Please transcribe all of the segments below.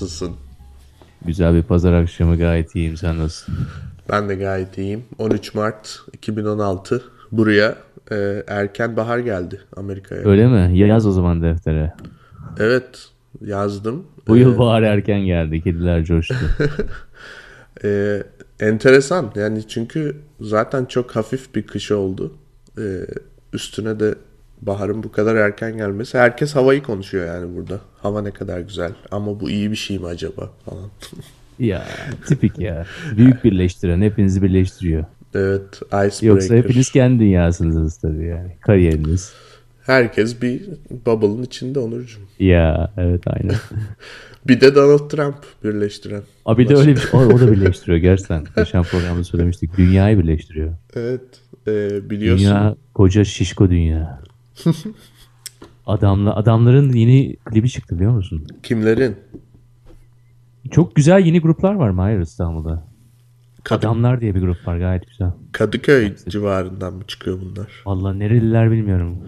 Nasılsın? Güzel bir pazar akşamı gayet iyiyim. Sen nasılsın? Ben de gayet iyiyim. 13 Mart 2016 buraya e, erken bahar geldi Amerika'ya. Öyle mi? Yaz o zaman deftere. Evet yazdım. Bu yıl bahar erken geldi. Kediler coştu. E, enteresan yani çünkü zaten çok hafif bir kış oldu. E, üstüne de baharın bu kadar erken gelmesi. Herkes havayı konuşuyor yani burada. Hava ne kadar güzel ama bu iyi bir şey mi acaba falan. ya tipik ya. Büyük birleştiren hepinizi birleştiriyor. evet icebreaker. Yoksa hepiniz kendi dünyasınız tabii yani. Kariyeriniz. Herkes bir bubble'ın içinde Onurcuğum. Ya evet aynen. Bir de Donald Trump birleştiren. Abi de öyle bir şey. O, o da birleştiriyor gerçekten. Geçen programda söylemiştik. Dünyayı birleştiriyor. Evet e, biliyorsun. Dünya koca şişko dünya. Adamla, adamların yeni klibi çıktı biliyor musun? Kimlerin? Çok güzel yeni gruplar var Mahir İstanbul'da. Kadı- Adamlar diye bir grup var gayet güzel. Kadıköy civarından mı çıkıyor bunlar? Vallahi nereliler bilmiyorum.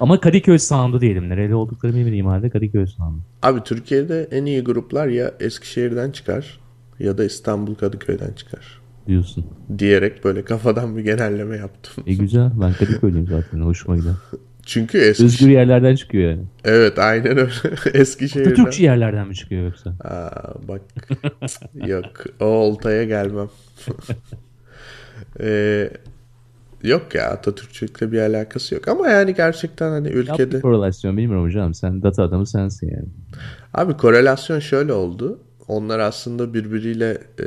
Ama Kadıköy sound'u diyelim. Nereli olduklarını bilmediğim halde Kadıköy sound'u. Abi Türkiye'de en iyi gruplar ya Eskişehir'den çıkar ya da İstanbul Kadıköy'den çıkar. Diyorsun. Diyerek böyle kafadan bir genelleme yaptım. E güzel. Ben Kadıköylüyüm zaten. Hoşuma gider. Çünkü Eskiş... Özgür yerlerden çıkıyor yani. Evet aynen öyle. Eskişehir'den. Türkçü yerlerden mi çıkıyor yoksa? Aa, bak yok o oltaya gelmem. Ee, yok ya Atatürkçülükle bir alakası yok ama yani gerçekten hani ülkede korelasyon bilmiyorum hocam. Sen data adamı sensin yani. abi korelasyon şöyle oldu. Onlar aslında birbiriyle e,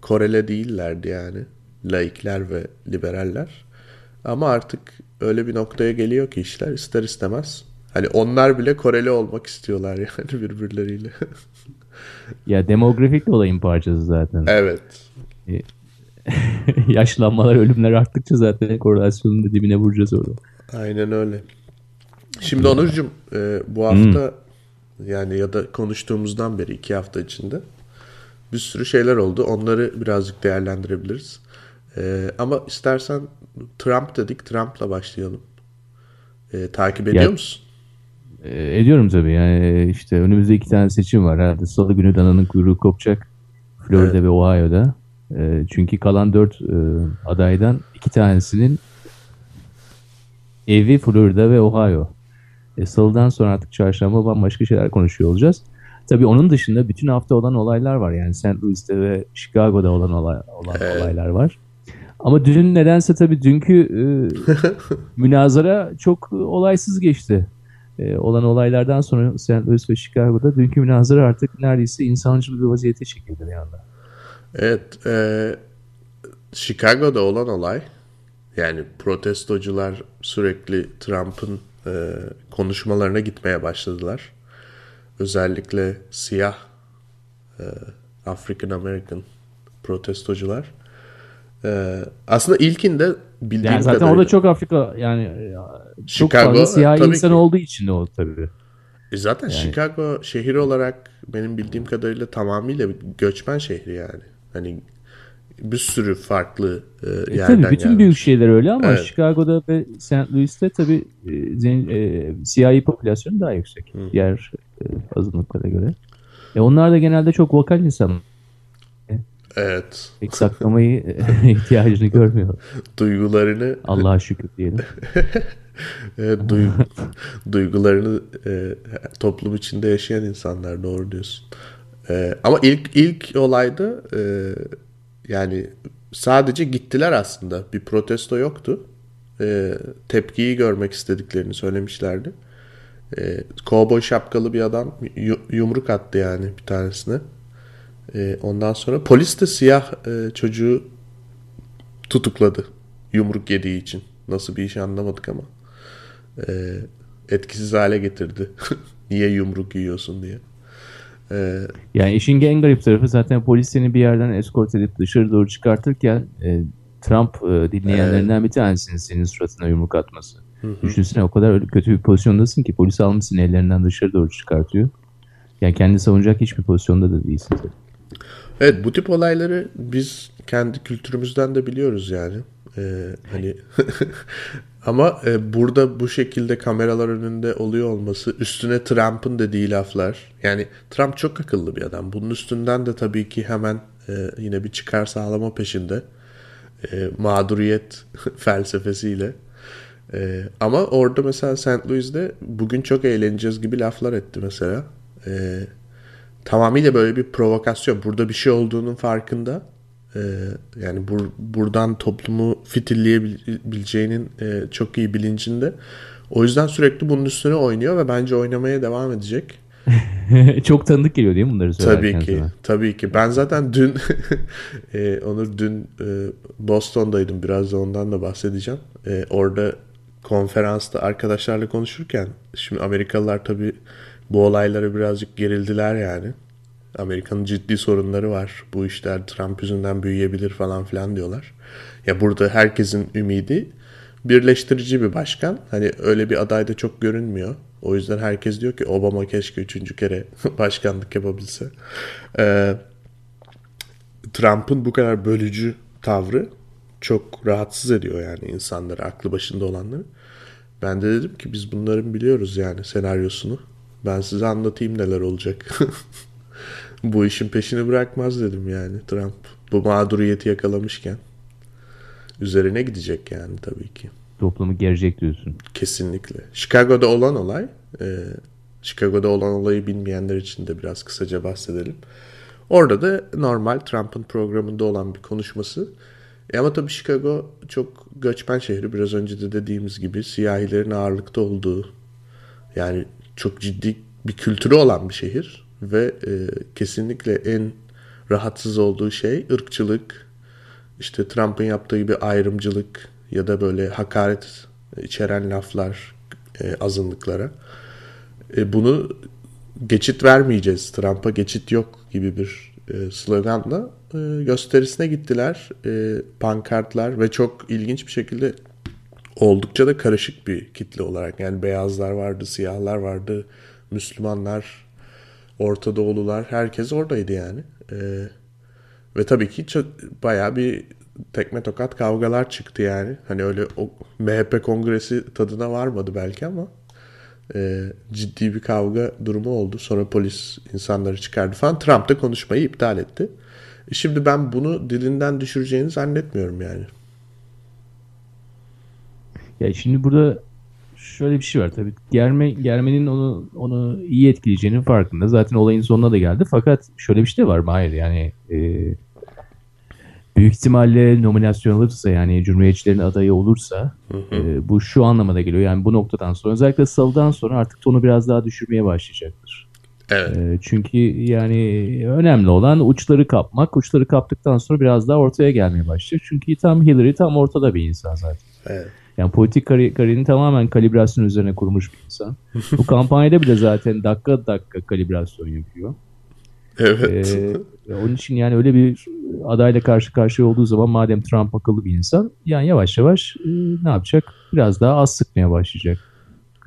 korele değillerdi yani. Laikler ve liberaller. Ama artık öyle bir noktaya geliyor ki işler ister istemez. Hani onlar bile koreli olmak istiyorlar yani birbirleriyle. Ya demografik de olayın parçası zaten. evet. Yaşlanmalar, ölümler arttıkça zaten korelasyonun da dibine vuracağız orada. Aynen öyle. Şimdi Onurcuğum e, bu hafta yani ya da konuştuğumuzdan beri iki hafta içinde bir sürü şeyler oldu. Onları birazcık değerlendirebiliriz. E, ama istersen Trump dedik. Trump'la başlayalım. E, takip ediyor Ya- musun? E, ediyorum tabii yani işte önümüzde iki tane seçim var herhalde. Salı günü dananın kuyruğu kopacak. Florida ve Ohio'da. E, çünkü kalan dört e, adaydan iki tanesinin evi Florida ve Ohio. E, Salıdan sonra artık çarşamba bambaşka şeyler konuşuyor olacağız. Tabii onun dışında bütün hafta olan olaylar var. Yani St. Louis'te ve Chicago'da olan, olay, olan olaylar var. Ama dün nedense tabii dünkü e, münazara çok olaysız geçti. E, olan olaylardan sonra St. Louis ve Chicago'da dünkü münazara artık neredeyse insancıl bir vaziyete çekildi bir anda. Evet. E, Chicago'da olan olay yani protestocular sürekli Trump'ın e, konuşmalarına gitmeye başladılar. Özellikle siyah e, African American protestocular. E, aslında ilkinde bildiğim Yani zaten kadarıyla o da çok Afrika yani e, çok Chicago, fazla siyah tabii insan ki. olduğu için de o tabii. E zaten Chicago şehir olarak benim bildiğim kadarıyla tamamıyla bir göçmen şehri yani. Hani bir sürü farklı e, E, yerden tabii bütün gelmiş. büyük şehirler öyle ama Evet. Chicago'da ve St. Louis'te tabii e, zen- e, siyahi popülasyonu daha yüksek. Diğer e, azınlıklara göre. E, onlar da genelde çok vokal insan. Evet. Pek saklamayı e, ihtiyacını görmüyor. Duygularını Allah'a şükür diyelim. e, duy- duygularını e, toplum içinde yaşayan insanlar doğru diyorsun. E, ama ilk ilk olayda e, yani sadece gittiler aslında. Bir protesto yoktu. E, tepkiyi görmek istediklerini söylemişlerdi. E, kovboy şapkalı bir adam yu- yumruk attı yani bir tanesine. E, ondan sonra polis de siyah e, çocuğu tutukladı. Yumruk yediği için. Nasıl bir iş anlamadık ama. E, etkisiz hale getirdi. Niye yumruk yiyorsun diye. E, Yani işin en garip tarafı zaten polis seni bir yerden eskort edip dışarı doğru çıkartırken e, Trump e, dinleyenlerinden bir tanesinin senin suratına yumruk atması. Düşünsene o kadar öyle kötü bir pozisyondasın ki polis almışsın ellerinden dışarı doğru çıkartıyor. Yani kendi savunacak hiçbir pozisyonda da değilsin. Evet bu tip olayları biz kendi kültürümüzden de biliyoruz yani. Ee, hani ama e, burada bu şekilde kameralar önünde oluyor olması üstüne Trump'ın dediği laflar. Yani Trump çok akıllı bir adam. Bunun üstünden de tabii ki hemen e, yine bir çıkar sağlama peşinde. E, mağduriyet felsefesiyle. E, ama orada mesela St. Louis'de bugün çok eğleneceğiz gibi laflar etti mesela. E, tamamıyla böyle bir provokasyon. Burada bir şey olduğunun farkında. E, yani bur, buradan toplumu fitilleyebileceğinin e, çok iyi bilincinde. O yüzden sürekli bunun üstüne oynuyor ve bence oynamaya devam edecek. Çok tanıdık geliyor değil mi bunları söylerken Tabii ki. Sana? Tabii ki. Ben zaten dün e, Onur dün e, Boston'daydım. Biraz da ondan da bahsedeceğim. E, orada konferansta arkadaşlarla konuşurken şimdi Amerikalılar tabii bu olaylara birazcık gerildiler yani. Amerika'nın ciddi sorunları var. Bu işler Trump yüzünden büyüyebilir falan filan diyorlar. Ya burada herkesin ümidi birleştirici bir başkan. Hani öyle bir aday da çok görünmüyor. O yüzden herkes diyor ki Obama keşke üçüncü kere başkanlık yapabilse. Ee, Trump'ın bu kadar bölücü tavrı çok rahatsız ediyor yani insanları, aklı başında olanları. Ben de dedim ki biz bunların biliyoruz yani senaryosunu. Ben size anlatayım neler olacak. bu işin peşini bırakmaz dedim yani Trump. Bu mağduriyeti yakalamışken. Üzerine gidecek yani tabii ki. Toplumu gerecek diyorsun. Kesinlikle. Chicago'da olan olay, e, Chicago'da olan olayı bilmeyenler için de biraz kısaca bahsedelim. Orada da normal Trump'ın programında olan bir konuşması. E ama tabii Chicago çok göçmen şehri. Biraz önce de dediğimiz gibi siyahilerin ağırlıkta olduğu yani çok ciddi bir kültürü olan bir şehir ve e, kesinlikle en rahatsız olduğu şey ırkçılık, işte Trump'ın yaptığı gibi ayrımcılık ya da böyle hakaret içeren laflar e, azınlıklara. E, bunu geçit vermeyeceğiz, Trump'a geçit yok gibi bir e, sloganla e, gösterisine gittiler. E, pankartlar ve çok ilginç bir şekilde oldukça da karışık bir kitle olarak. Yani beyazlar vardı, siyahlar vardı, Müslümanlar, Orta Doğulular herkes oradaydı yani. E, ve tabii ki çok, bayağı bir tekme tokat kavgalar çıktı yani. Hani öyle o MHP kongresi tadına varmadı belki ama e, ciddi bir kavga durumu oldu. Sonra polis insanları çıkardı falan. Trump da konuşmayı iptal etti. E şimdi ben bunu dilinden düşüreceğini zannetmiyorum yani. Ya şimdi burada şöyle bir şey var tabii. Germe, germenin onu onu iyi etkileyeceğinin farkında. Zaten olayın sonuna da geldi. Fakat şöyle bir şey de var Mahir. Yani e, büyük ihtimalle nominasyon alırsa yani Cumhuriyetçilerin adayı olursa. E, bu şu anlamada geliyor. Yani bu noktadan sonra özellikle salıdan sonra artık tonu biraz daha düşürmeye başlayacaktır. Evet. E, çünkü yani önemli olan uçları kapmak. Uçları kaptıktan sonra biraz daha ortaya gelmeye başlayacak. Çünkü tam Hillary tam ortada bir insan zaten. Evet. Yani politik kari kariyerini tamamen kalibrasyon üzerine kurmuş bir insan. Bu kampanyada bile zaten dakika dakika kalibrasyon yapıyor. Evet. Ee, onun için yani öyle bir adayla karşı karşıya olduğu zaman madem Trump akıllı bir insan yani yavaş yavaş e, ne yapacak? Biraz daha az sıkmaya başlayacak.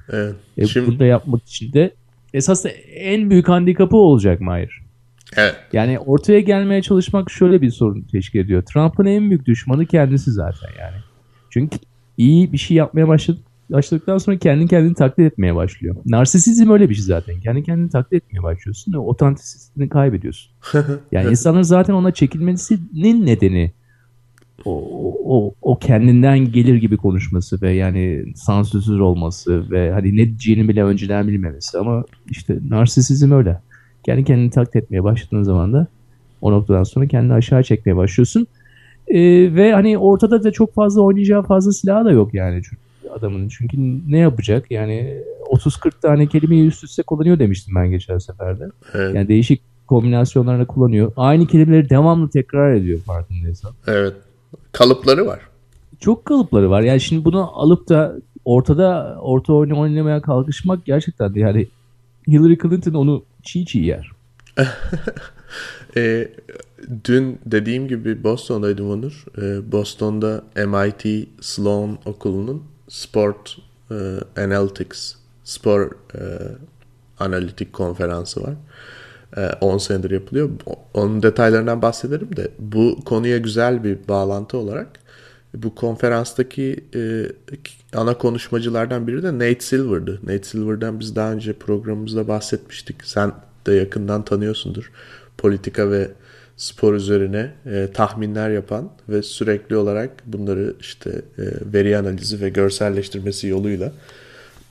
Evet. E, Şimdi... Bunu da yapmak için de esas en büyük handikapı olacak Mahir. Evet. Yani ortaya gelmeye çalışmak şöyle bir sorun teşkil ediyor. Trump'ın en büyük düşmanı kendisi zaten yani. Çünkü iyi bir şey yapmaya başladı, başladıktan sonra kendi kendini taklit etmeye başlıyor. Narsisizm öyle bir şey zaten. Kendi kendini taklit etmeye başlıyorsun ve otantisitini kaybediyorsun. Yani insanlar zaten ona çekilmesinin nedeni o, o, o kendinden gelir gibi konuşması ve yani sansürsüz olması ve hani ne diyeceğini bile önceden bilmemesi ama işte narsisizm öyle. Kendi kendini taklit etmeye başladığın zaman da o noktadan sonra kendini aşağı çekmeye başlıyorsun. Ee, ve hani ortada da çok fazla oynayacağı fazla silah da yok yani adamın. Çünkü ne yapacak? Yani 30-40 tane kelimeyi üst üste kullanıyor demiştim ben geçen seferde. Evet. Yani değişik kombinasyonlarla kullanıyor. Aynı kelimeleri devamlı tekrar ediyor farkındaysan. Evet. Kalıpları var. Çok kalıpları var. Yani şimdi bunu alıp da ortada orta oyunu oynamaya kalkışmak gerçekten de yani Hillary Clinton onu çiğ çiğ yer. e, dün dediğim gibi Boston'daydım Onur. E, Boston'da MIT Sloan Okulu'nun Sport e, Analytics Spor e, Analitik konferansı var. 10 senedir yapılıyor. Onun detaylarından bahsederim de bu konuya güzel bir bağlantı olarak bu konferanstaki e, ana konuşmacılardan biri de Nate Silver'dı. Nate Silver'dan biz daha önce programımızda bahsetmiştik. Sen de yakından tanıyorsundur. Politika ve spor üzerine e, tahminler yapan ve sürekli olarak bunları işte e, veri analizi ve görselleştirmesi yoluyla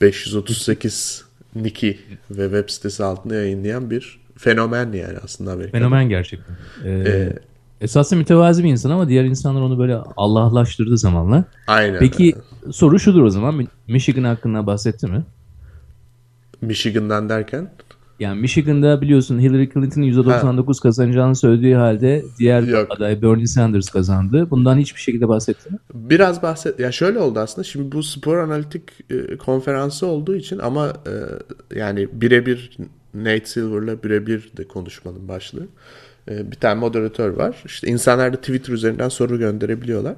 538 Niki ve web sitesi altında yayınlayan bir fenomen yani aslında Amerika'da. Fenomen gerçekten. Ee, ee, esasında mütevazi bir insan ama diğer insanlar onu böyle Allahlaştırdı zamanla. Aynen. Peki soru şudur o zaman. Michigan hakkında bahsetti mi? Michigan'dan derken? Yani Michigan'da biliyorsun Hillary Clinton'ın %99 ha. kazanacağını söylediği halde diğer Yok. aday Bernie Sanders kazandı. Bundan hiçbir şekilde bahsetti mi? Biraz bahset. Ya şöyle oldu aslında. Şimdi bu spor analitik e, konferansı olduğu için ama e, yani birebir Nate Silver'la birebir de konuşmanın başlığı. E, bir tane moderatör var. İşte insanlar da Twitter üzerinden soru gönderebiliyorlar.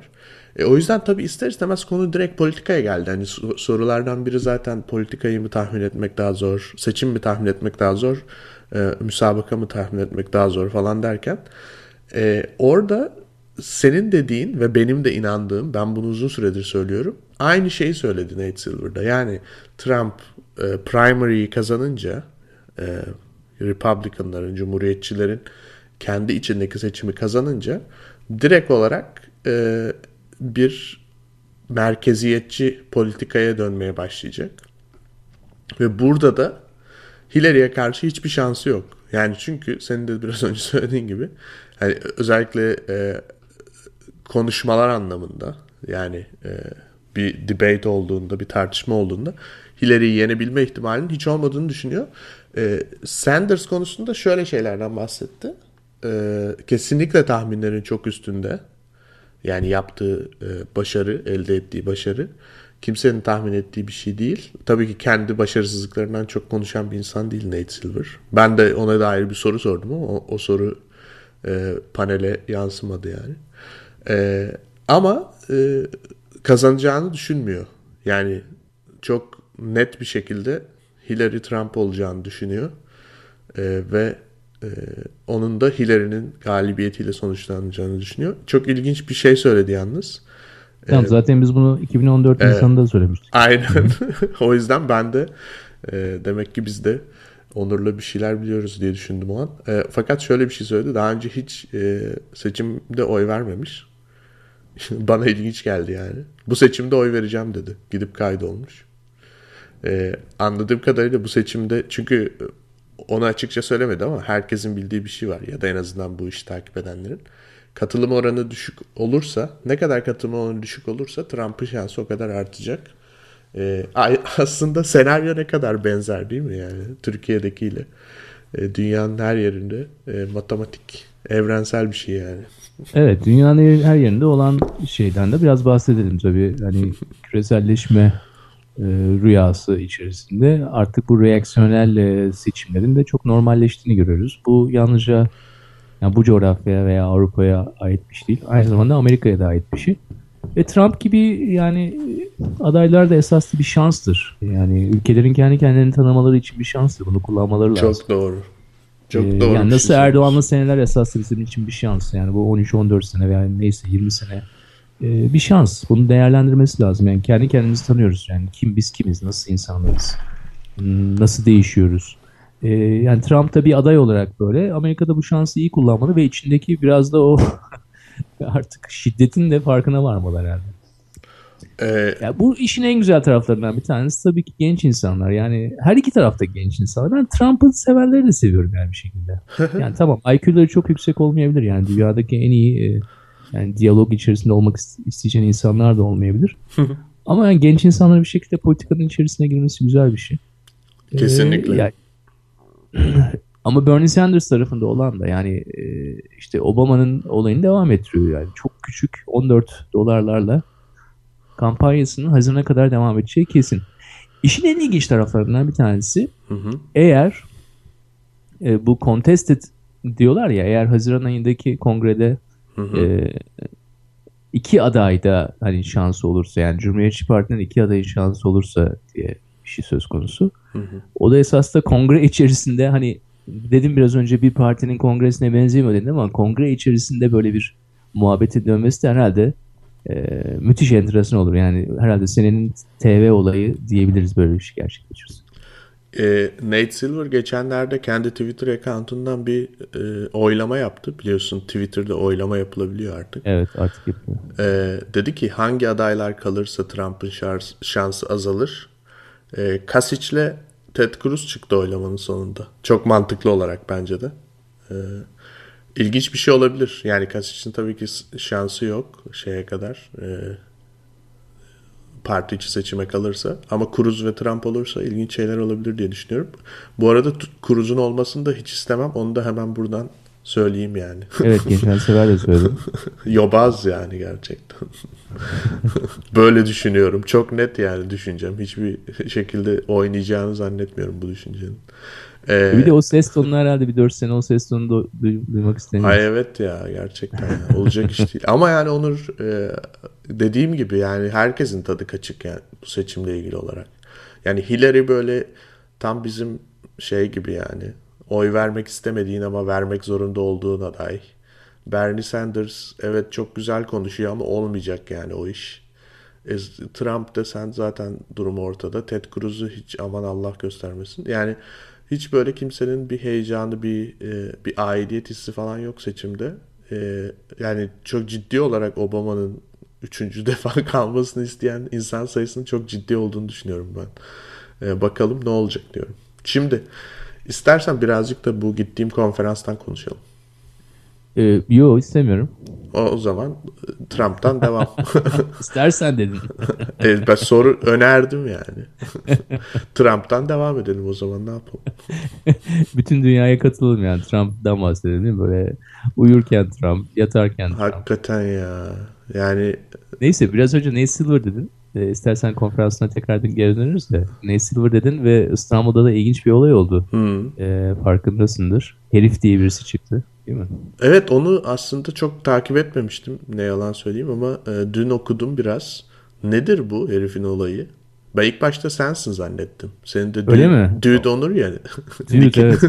E, o yüzden tabii ister istemez konu direkt politikaya geldi. Hani sorulardan biri zaten politikayı mı tahmin etmek daha zor, seçim mi tahmin etmek daha zor, e, müsabaka mı tahmin etmek daha zor falan derken e, orada senin dediğin ve benim de inandığım, ben bunu uzun süredir söylüyorum. Aynı şeyi söyledi Nate Silver'da. Yani Trump e, primary'yi kazanınca e, Republicanların, Cumhuriyetçilerin kendi içindeki seçimi kazanınca direkt olarak e, bir merkeziyetçi politikaya dönmeye başlayacak. Ve burada da Hillary'e karşı hiçbir şansı yok. Yani çünkü senin de biraz önce söylediğin gibi hani özellikle e, konuşmalar anlamında yani e, bir debate olduğunda, bir tartışma olduğunda Hillary'yi yenebilme ihtimalinin hiç olmadığını düşünüyor. E, Sanders konusunda şöyle şeylerden bahsetti. E, kesinlikle tahminlerin çok üstünde. Yani yaptığı e, başarı, elde ettiği başarı kimsenin tahmin ettiği bir şey değil. Tabii ki kendi başarısızlıklarından çok konuşan bir insan değil Nate Silver. Ben de ona dair bir soru sordum ama o, o soru e, panele yansımadı yani. E, ama e, kazanacağını düşünmüyor. Yani çok net bir şekilde Hillary Trump olacağını düşünüyor. E, ve e, onun da Hillary'nin galibiyetiyle sonuçlanacağını düşünüyor. Çok ilginç bir şey söyledi yalnız. Tamam, ee, zaten biz bunu 2014 e, Nisan'da söylemiştik. Aynen. o yüzden ben de e, demek ki biz de Onur'la bir şeyler biliyoruz diye düşündüm o an. E, fakat şöyle bir şey söyledi. Daha önce hiç e, seçimde oy vermemiş. Bana ilginç geldi yani. Bu seçimde oy vereceğim dedi. Gidip kaydolmuş. E, anladığım kadarıyla bu seçimde çünkü onu açıkça söylemedi ama herkesin bildiği bir şey var ya da en azından bu işi takip edenlerin. Katılım oranı düşük olursa ne kadar katılım oranı düşük olursa Trump'ın şansı o kadar artacak. Ee, aslında senaryo ne kadar benzer değil mi yani Türkiye'dekiyle. Ee, dünyanın her yerinde e, matematik evrensel bir şey yani. Evet dünyanın her yerinde olan şeyden de biraz bahsedelim tabii. Hani küreselleşme rüyası içerisinde artık bu reaksiyonel e, seçimlerin de çok normalleştiğini görüyoruz. Bu yalnızca yani bu coğrafyaya veya Avrupa'ya ait bir şey değil. Aynı zamanda Amerika'ya da ait bir şey. Ve Trump gibi yani adaylar da esaslı bir şanstır. Yani ülkelerin kendi kendilerini tanımaları için bir şanstır. Bunu kullanmaları lazım. Çok doğru. Çok ee, doğru. Yani nasıl şey Erdoğan'la seneler esaslı bizim için bir şans. Yani bu 13-14 sene veya neyse 20 sene e, bir şans. Bunu değerlendirmesi lazım. Yani kendi kendimizi tanıyoruz. Yani kim biz kimiz, nasıl insanlarız, nasıl değişiyoruz. E, yani Trump da bir aday olarak böyle Amerika'da bu şansı iyi kullanmalı ve içindeki biraz da o artık şiddetin de farkına varmalı herhalde. Ee, ya bu işin en güzel taraflarından bir tanesi tabii ki genç insanlar. Yani her iki tarafta genç insanlar. Ben Trump'ın severleri de seviyorum yani bir şekilde. Yani tamam IQ'ları çok yüksek olmayabilir. Yani dünyadaki en iyi e, yani diyalog içerisinde olmak isteyeceğin insanlar da olmayabilir. Ama yani genç insanların bir şekilde politikanın içerisine girmesi güzel bir şey. Ee, Kesinlikle. Ee, yani, ama Bernie Sanders tarafında olan da yani e, işte Obama'nın olayını devam ettiriyor yani. Çok küçük 14 dolarlarla kampanyasının Haziran'a kadar devam edeceği kesin. İşin en ilginç taraflarından bir tanesi hı hı. eğer e, bu contested diyorlar ya eğer Haziran ayındaki kongrede Hı E, iki adayda hani şansı olursa yani Cumhuriyetçi Parti'nin iki adayın şansı olursa diye bir şey söz konusu. Hı hı. O da esasında kongre içerisinde hani dedim biraz önce bir partinin kongresine benzemiyor dedim ama kongre içerisinde böyle bir muhabbetin dönmesi de herhalde e, müthiş enteresan olur. Yani herhalde senenin TV olayı diyebiliriz böyle bir şey gerçekleşirse. E, Nate Silver geçenlerde kendi Twitter account'undan bir e, oylama yaptı. Biliyorsun Twitter'da oylama yapılabiliyor artık. Evet artık yapıyor. E, dedi ki hangi adaylar kalırsa Trump'ın şans, şansı azalır. E, Kasic'le Ted Cruz çıktı oylamanın sonunda. Çok mantıklı olarak bence de. E, ilginç bir şey olabilir. Yani Kasic'in tabii ki şansı yok şeye kadar. E, parti içi seçime kalırsa. Ama Cruz ve Trump olursa ilginç şeyler olabilir diye düşünüyorum. Bu arada Cruz'un olmasını da hiç istemem. Onu da hemen buradan söyleyeyim yani. Evet geçen sefer de söyledim. Yobaz yani gerçekten. Böyle düşünüyorum. Çok net yani düşüncem. Hiçbir şekilde oynayacağını zannetmiyorum bu düşüncenin. Ee, bir de o ses tonunu herhalde bir 4 sene o ses tonunu duymak istemiyorum. Ay evet ya gerçekten ya. olacak iş değil. Ama yani Onur e, dediğim gibi yani herkesin tadı kaçık yani bu seçimle ilgili olarak. Yani Hillary böyle tam bizim şey gibi yani oy vermek istemediğin ama vermek zorunda olduğun aday. Bernie Sanders evet çok güzel konuşuyor ama olmayacak yani o iş. E, Trump desen zaten durum ortada. Ted Cruz'u hiç aman Allah göstermesin. Yani hiç böyle kimsenin bir heyecanı, bir e, bir aidiyet hissi falan yok seçimde. E, yani çok ciddi olarak Obama'nın üçüncü defa kalmasını isteyen insan sayısının çok ciddi olduğunu düşünüyorum ben. E, bakalım ne olacak diyorum. Şimdi istersen birazcık da bu gittiğim konferanstan konuşalım. Ee, yok istemiyorum. O, o zaman Trump'tan devam. İstersen dedin. evet, ben soru önerdim yani. Trump'tan devam edelim o zaman ne yapalım. Bütün dünyaya katılalım yani Trump'dan bahsedelim değil mi? Böyle uyurken Trump, yatarken Trump. Hakikaten ya. Yani Neyse biraz önce Nate Silver dedin. E, istersen konferansına tekrar geri dönürüz de. Nate Silver dedin ve İstanbul'da da ilginç bir olay oldu. Hmm. E, farkındasındır. Herif diye birisi çıktı. Değil mi? Evet onu aslında çok takip etmemiştim ne yalan söyleyeyim ama e, dün okudum biraz. Nedir bu herifin olayı? Ben ilk başta sensin zannettim. Senin de Öyle mi? Dude Onur yani. Dude evet.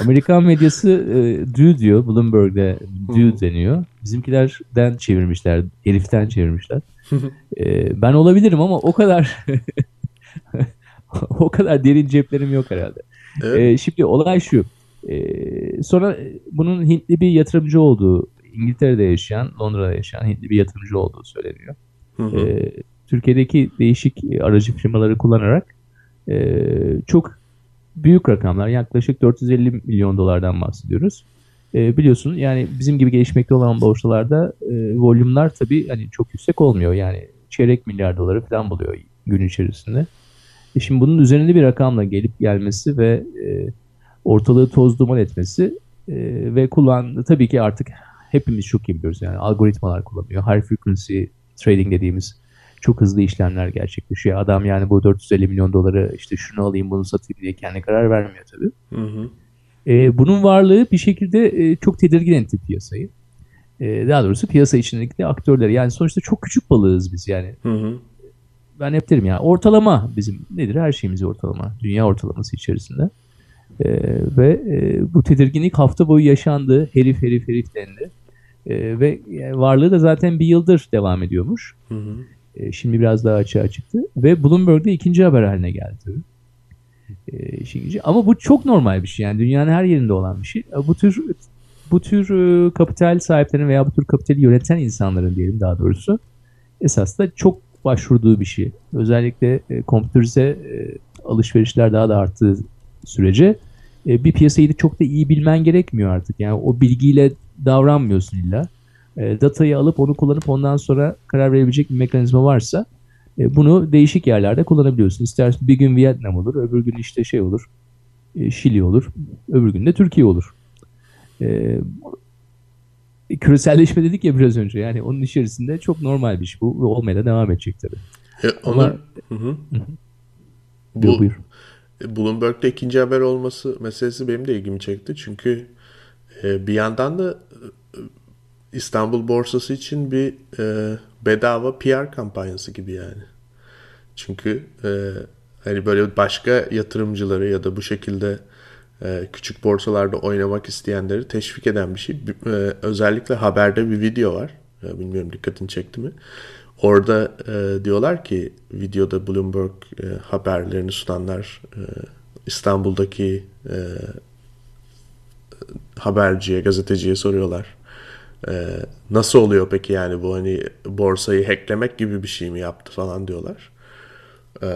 Amerikan medyası e, Dude diyor. Bloomberg'de Dude deniyor. Bizimkilerden çevirmişler. Heriften çevirmişler. E, ben olabilirim ama o kadar o kadar derin ceplerim yok herhalde. Evet. E, şimdi olay şu. E, sonra bunun Hintli bir yatırımcı olduğu, İngiltere'de yaşayan, Londra'da yaşayan Hintli bir yatırımcı olduğu söyleniyor. Hı hı. E, Türkiye'deki değişik aracı firmaları kullanarak e, çok büyük rakamlar, yaklaşık 450 milyon dolardan bahsediyoruz. E, biliyorsun yani bizim gibi gelişmekte olan borsalarda e, volümler tabii hani çok yüksek olmuyor. Yani çeyrek milyar doları falan buluyor gün içerisinde. E şimdi bunun üzerinde bir rakamla gelip gelmesi ve e, ortalığı toz duman etmesi e, ve kullandığı tabii ki artık hepimiz çok iyi biliyoruz yani algoritmalar kullanıyor. High frequency trading dediğimiz çok hızlı işlemler gerçekleşiyor. Adam yani bu 450 milyon doları işte şunu alayım bunu satayım diye kendi karar vermiyor tabii. Hı hı. E, bunun varlığı bir şekilde e, çok tedirgin etti piyasayı. E, daha doğrusu piyasa içindeki aktörleri. Yani sonuçta çok küçük balığız biz yani. Hı hı. Ben hep derim ya ortalama bizim nedir her şeyimiz ortalama. Dünya ortalaması içerisinde. E, ve e, bu tedirginlik hafta boyu yaşandı. Herif herif herif dendi. E, ve yani varlığı da zaten bir yıldır devam ediyormuş. Hı hı. E, şimdi biraz daha açığa çıktı. Ve Bloomberg'de ikinci haber haline geldi tabii. E, işin Ama bu çok normal bir şey. Yani dünyanın her yerinde olan bir şey. Bu tür bu tür e, kapital sahiplerinin veya bu tür kapitali yöneten insanların diyelim daha doğrusu esas da çok başvurduğu bir şey. Özellikle e, kompüterize e, alışverişler daha da arttığı sürece e, bir piyasayı da çok da iyi bilmen gerekmiyor artık. Yani o bilgiyle davranmıyorsun illa. E, datayı alıp onu kullanıp ondan sonra karar verebilecek bir mekanizma varsa bunu değişik yerlerde kullanabiliyorsun. İstersen bir gün Vietnam olur, öbür gün işte şey olur, e, Şili olur, öbür gün de Türkiye olur. E, küreselleşme dedik ya biraz önce. Yani onun içerisinde çok normal bir şey bu ve olmaya da devam edecek tabii. E, Ama, hı hı. Bu, buyur, buyur. Bloomberg'de ikinci haber olması meselesi benim de ilgimi çekti. Çünkü e, bir yandan da e, İstanbul borsası için bir e, bedava PR kampanyası gibi yani. Çünkü e, hani böyle başka yatırımcıları ya da bu şekilde e, küçük borsalarda oynamak isteyenleri teşvik eden bir şey. E, özellikle haberde bir video var. E, bilmiyorum dikkatini çekti mi? Orada e, diyorlar ki videoda Bloomberg e, haberlerini sunanlar e, İstanbul'daki e, haberciye, gazeteciye soruyorlar. E, nasıl oluyor peki yani bu hani borsayı hacklemek gibi bir şey mi yaptı falan diyorlar. E,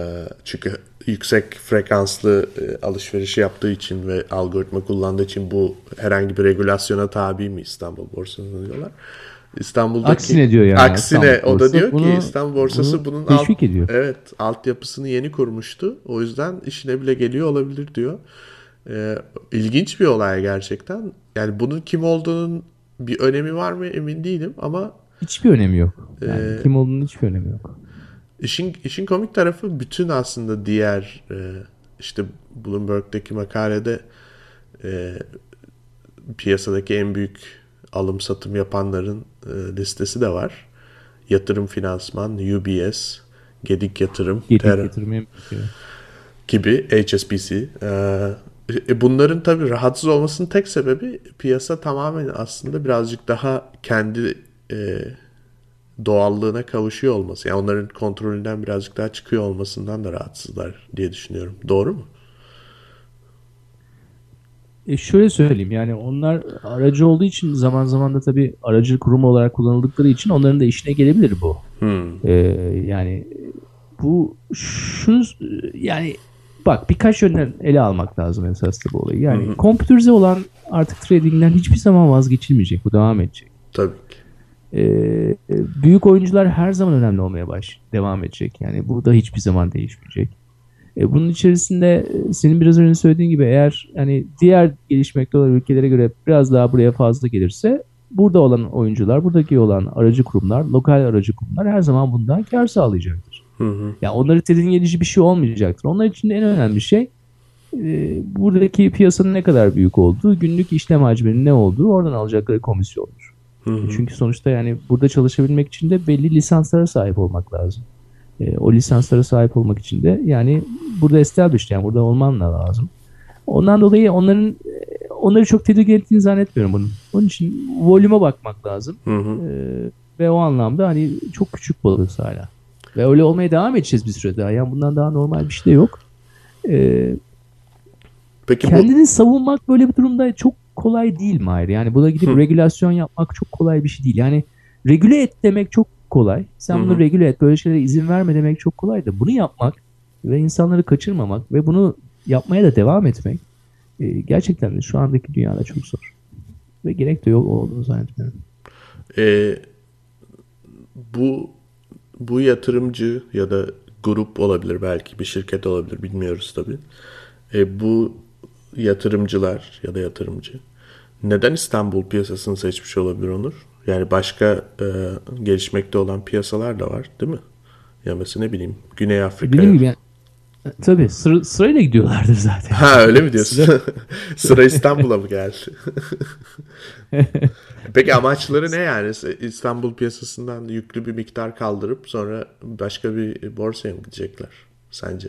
çünkü yüksek frekanslı e, alışveriş yaptığı için ve algoritma kullandığı için bu herhangi bir regülasyona tabi mi İstanbul borsası diyorlar. İstanbul'daki aksine diyor yani. Aksine İstanbul o da diyor bunu, ki İstanbul borsası bunu bunun alt, ediyor. evet altyapısını yeni kurmuştu. O yüzden işine bile geliyor olabilir diyor. Ee, ilginç bir olay gerçekten. Yani bunun kim olduğunun bir önemi var mı emin değilim ama hiçbir önemi yok. Yani ee, kim olduğunun hiçbir önemi yok. İşin işin komik tarafı bütün aslında diğer e, işte Bloomberg'deki makalede e, piyasadaki en büyük alım satım yapanların e, listesi de var. Yatırım Finansman, UBS, Gedik Yatırım, Gedik Yatırım gibi HSBC. E, e, bunların tabii rahatsız olmasının tek sebebi piyasa tamamen aslında birazcık daha kendi e, doğallığına kavuşuyor olması. Yani onların kontrolünden birazcık daha çıkıyor olmasından da rahatsızlar diye düşünüyorum. Doğru mu? E şöyle söyleyeyim yani onlar aracı olduğu için zaman zaman da tabii aracı kurum olarak kullanıldıkları için onların da işine gelebilir bu. Hmm. Ee, yani bu şu yani bak birkaç yönden ele almak lazım esasında bu olayı. Yani hmm. kompüterize olan artık tradingden hiçbir zaman vazgeçilmeyecek. Bu devam edecek. Tabii ki. Ee, büyük oyuncular her zaman önemli olmaya baş devam edecek. Yani bu da hiçbir zaman değişmeyecek. E, bunun içerisinde e, senin biraz önce söylediğin gibi eğer hani diğer gelişmekte olan ülkelere göre biraz daha buraya fazla gelirse burada olan oyuncular, buradaki olan aracı kurumlar, lokal aracı kurumlar her zaman bundan kar sağlayacaktır. Hı hı. Yani onları tedirgin edici bir şey olmayacaktır. Onlar için en önemli şey e, buradaki piyasanın ne kadar büyük olduğu, günlük işlem hacminin ne olduğu, oradan alacakları komisyondur. Hı hı. Çünkü sonuçta yani burada çalışabilmek için de belli lisanslara sahip olmak lazım. E, o lisanslara sahip olmak için de yani burada established yani burada olman da lazım. Ondan dolayı onların e, onları çok tedirgin ettiğini zannetmiyorum bunun. Onun için volüme bakmak lazım. Hı hı. E, ve o anlamda hani çok küçük balığız hala. Ve öyle olmaya devam edeceğiz bir süre daha. Yani bundan daha normal bir şey de yok. E, Peki kendini bu... savunmak böyle bir durumda çok kolay değil Mahir. Yani buna gidip Hı. regülasyon yapmak çok kolay bir şey değil. Yani regüle et demek çok kolay. Sen Hı-hı. bunu regüle et, böyle şeylere izin verme demek çok kolay da bunu yapmak ve insanları kaçırmamak ve bunu yapmaya da devam etmek e, gerçekten de şu andaki dünyada çok zor. Ve gerek de yok olduğunu zannetmiyorum. E, bu bu yatırımcı ya da grup olabilir belki bir şirket olabilir bilmiyoruz tabii. E, bu yatırımcılar ya da yatırımcı neden İstanbul piyasasını seçmiş olabilir Onur? Yani başka e, gelişmekte olan piyasalar da var değil mi? Ya mesela ne bileyim Güney Afrika. Bilmiyorum yani. Tabii sıra, sırayla gidiyorlardır zaten. Ha öyle mi diyorsun? Sıra, Sıra İstanbul'a mı geldi? Peki amaçları ne yani? İstanbul piyasasından yüklü bir miktar kaldırıp sonra başka bir borsaya mı gidecekler sence?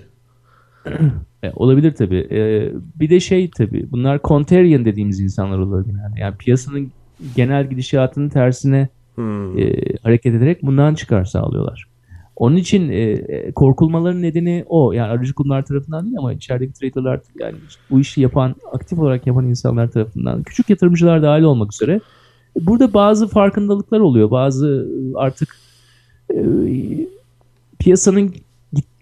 e, olabilir tabii. E, bir de şey tabii bunlar contrarian dediğimiz insanlar olur genelde. Yani piyasanın genel gidişatının tersine hmm. e, hareket ederek bundan çıkar sağlıyorlar. Onun için e, e korkulmaların nedeni o. Yani aracı kurumlar tarafından değil ama içerideki traderlar yani bu işi yapan, aktif olarak yapan insanlar tarafından, küçük yatırımcılar dahil olmak üzere burada bazı farkındalıklar oluyor. Bazı artık e, piyasanın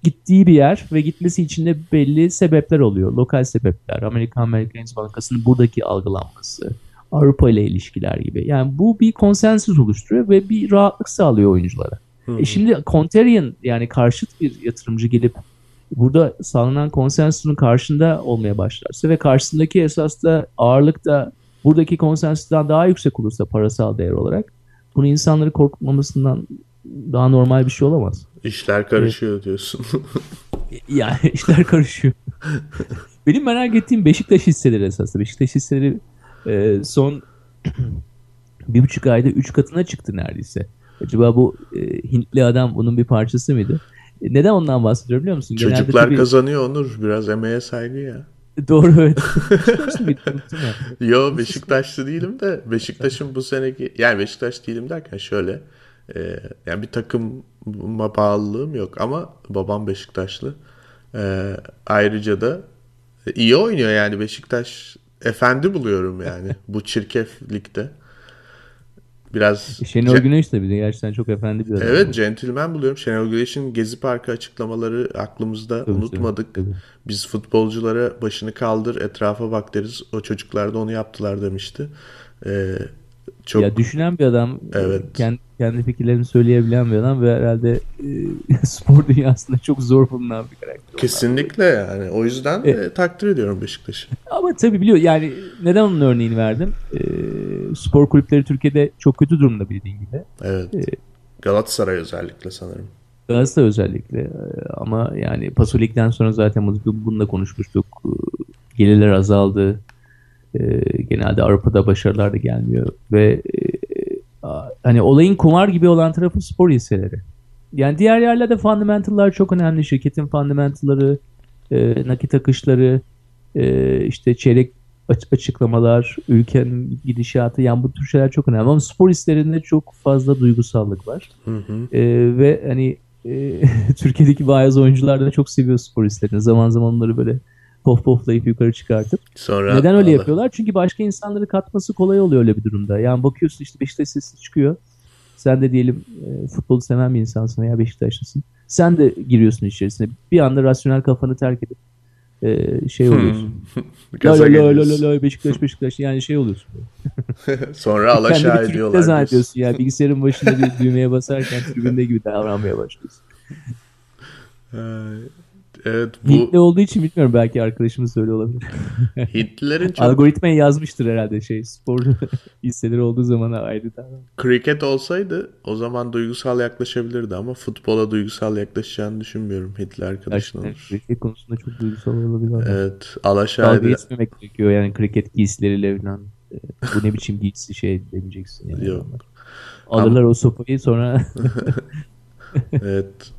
gittiği bir yer ve gitmesi için de belli sebepler oluyor. Lokal sebepler, Amerikan Merkez Bankası'nın buradaki algılanması, Avrupa ile ilişkiler gibi. Yani bu bir konsensus oluşturuyor ve bir rahatlık sağlıyor oyunculara. Hı. E şimdi contrarian yani karşıt bir yatırımcı gelip burada sağlanan konsensusun karşında olmaya başlarsa ve karşısındaki esas da ağırlık da buradaki konsensustan daha yüksek olursa parasal değer olarak bunu insanları korkutmamasından daha normal bir şey olamaz. İşler karışıyor evet. diyorsun. yani işler karışıyor. Benim merak ettiğim Beşiktaş hisseleri esasında. Beşiktaş hisseleri e, son bir buçuk ayda üç katına çıktı neredeyse. Acaba bu e, Hintli adam bunun bir parçası mıydı? E, neden ondan bahsediyorum biliyor musun? Çocuklar tabii... kazanıyor Onur. Biraz emeğe saygı ya. Doğru evet. Yo Beşiktaşlı değilim de Beşiktaş'ın bu seneki yani Beşiktaş değilim derken şöyle e, yani bir takıma bağlılığım yok ama babam Beşiktaşlı. E, ayrıca da iyi oynuyor yani Beşiktaş efendi buluyorum yani bu çirkeflikte. Biraz Şenol ce- Güneş de bir de gerçekten çok efendi bir adam. Evet centilmen buluyorum. Şenol Güneş'in Gezi Parkı açıklamaları aklımızda Tabii, unutmadık. tabii, tabii. Biz futbolculara başını kaldır etrafa bak deriz. O çocuklar da onu yaptılar demişti. Ee, çok Ya düşünen bir adam, Evet. kendi, kendi fikirlerini söyleyebilen bir adam ve herhalde e, spor dünyasında çok zor bulunan bir karakter. kesinlikle yani. O yüzden e, takdir ediyorum Beşiktaş'ı. Ama tabii biliyor yani neden onun örneğini verdim? E, spor kulüpleri Türkiye'de çok kötü durumda bildiğin gibi. Evet. Ee, Galatasaray özellikle sanırım. Galatasaray özellikle E, ama yani Pasolik'ten sonra zaten bunu, bunu da konuşmuştuk. E, Gelirler azaldı. E, genelde Avrupa'da başarılar da gelmiyor ve e, hani olayın kumar gibi olan tarafı spor hisseleri. Yani diğer yerlerde fundamental'lar çok önemli. Şirketin fundamental'ları, e, nakit akışları, e, işte çeyrek aç- açıklamalar, ülkenin gidişatı yani bu tür şeyler çok önemli. Ama spor hisselerinde çok fazla duygusallık var. Hı hı. Ee, ve hani e, Türkiye'deki bazı oyuncular da çok seviyor spor hislerini. Zaman zaman onları böyle pof poflayıp yukarı çıkartıp. Sonra Neden öyle Allah- yapıyorlar? Çünkü başka insanları katması kolay oluyor öyle bir durumda. Yani bakıyorsun işte Beşiktaş sesi çıkıyor. Sen de diyelim e, futbolu seven bir insansın veya Beşiktaşlısın. Sen de giriyorsun içerisine. Bir anda rasyonel kafanı terk edip e, şey oluyorsun. Hmm. La Gaza la la la la la Beşiktaş Beşiktaş yani şey oluyorsun. Sonra alaşağı Kendini ediyorlar. diyorsun. zannediyorsun ya. Bilgisayarın başında bir düğmeye basarken tribünde gibi davranmaya başlıyorsun. Evet bu Hintli olduğu için bilmiyorum belki arkadaşımız söyle olabilir. Hintlilerin çok Algoritmaya yazmıştır herhalde şey spor hisseleri olduğu zaman ayrı kriket olsaydı o zaman duygusal yaklaşabilirdi ama futbola duygusal yaklaşacağını düşünmüyorum Hintli arkadaşın olur. kriket konusunda çok duygusal olabilir. Evet alaşağı Dalga geçmemek gerekiyor yani kriket giysileriyle falan. Ee, Bu ne biçim giysi şey demeyeceksin yani. Yok. Alırlar o sopayı sonra evet.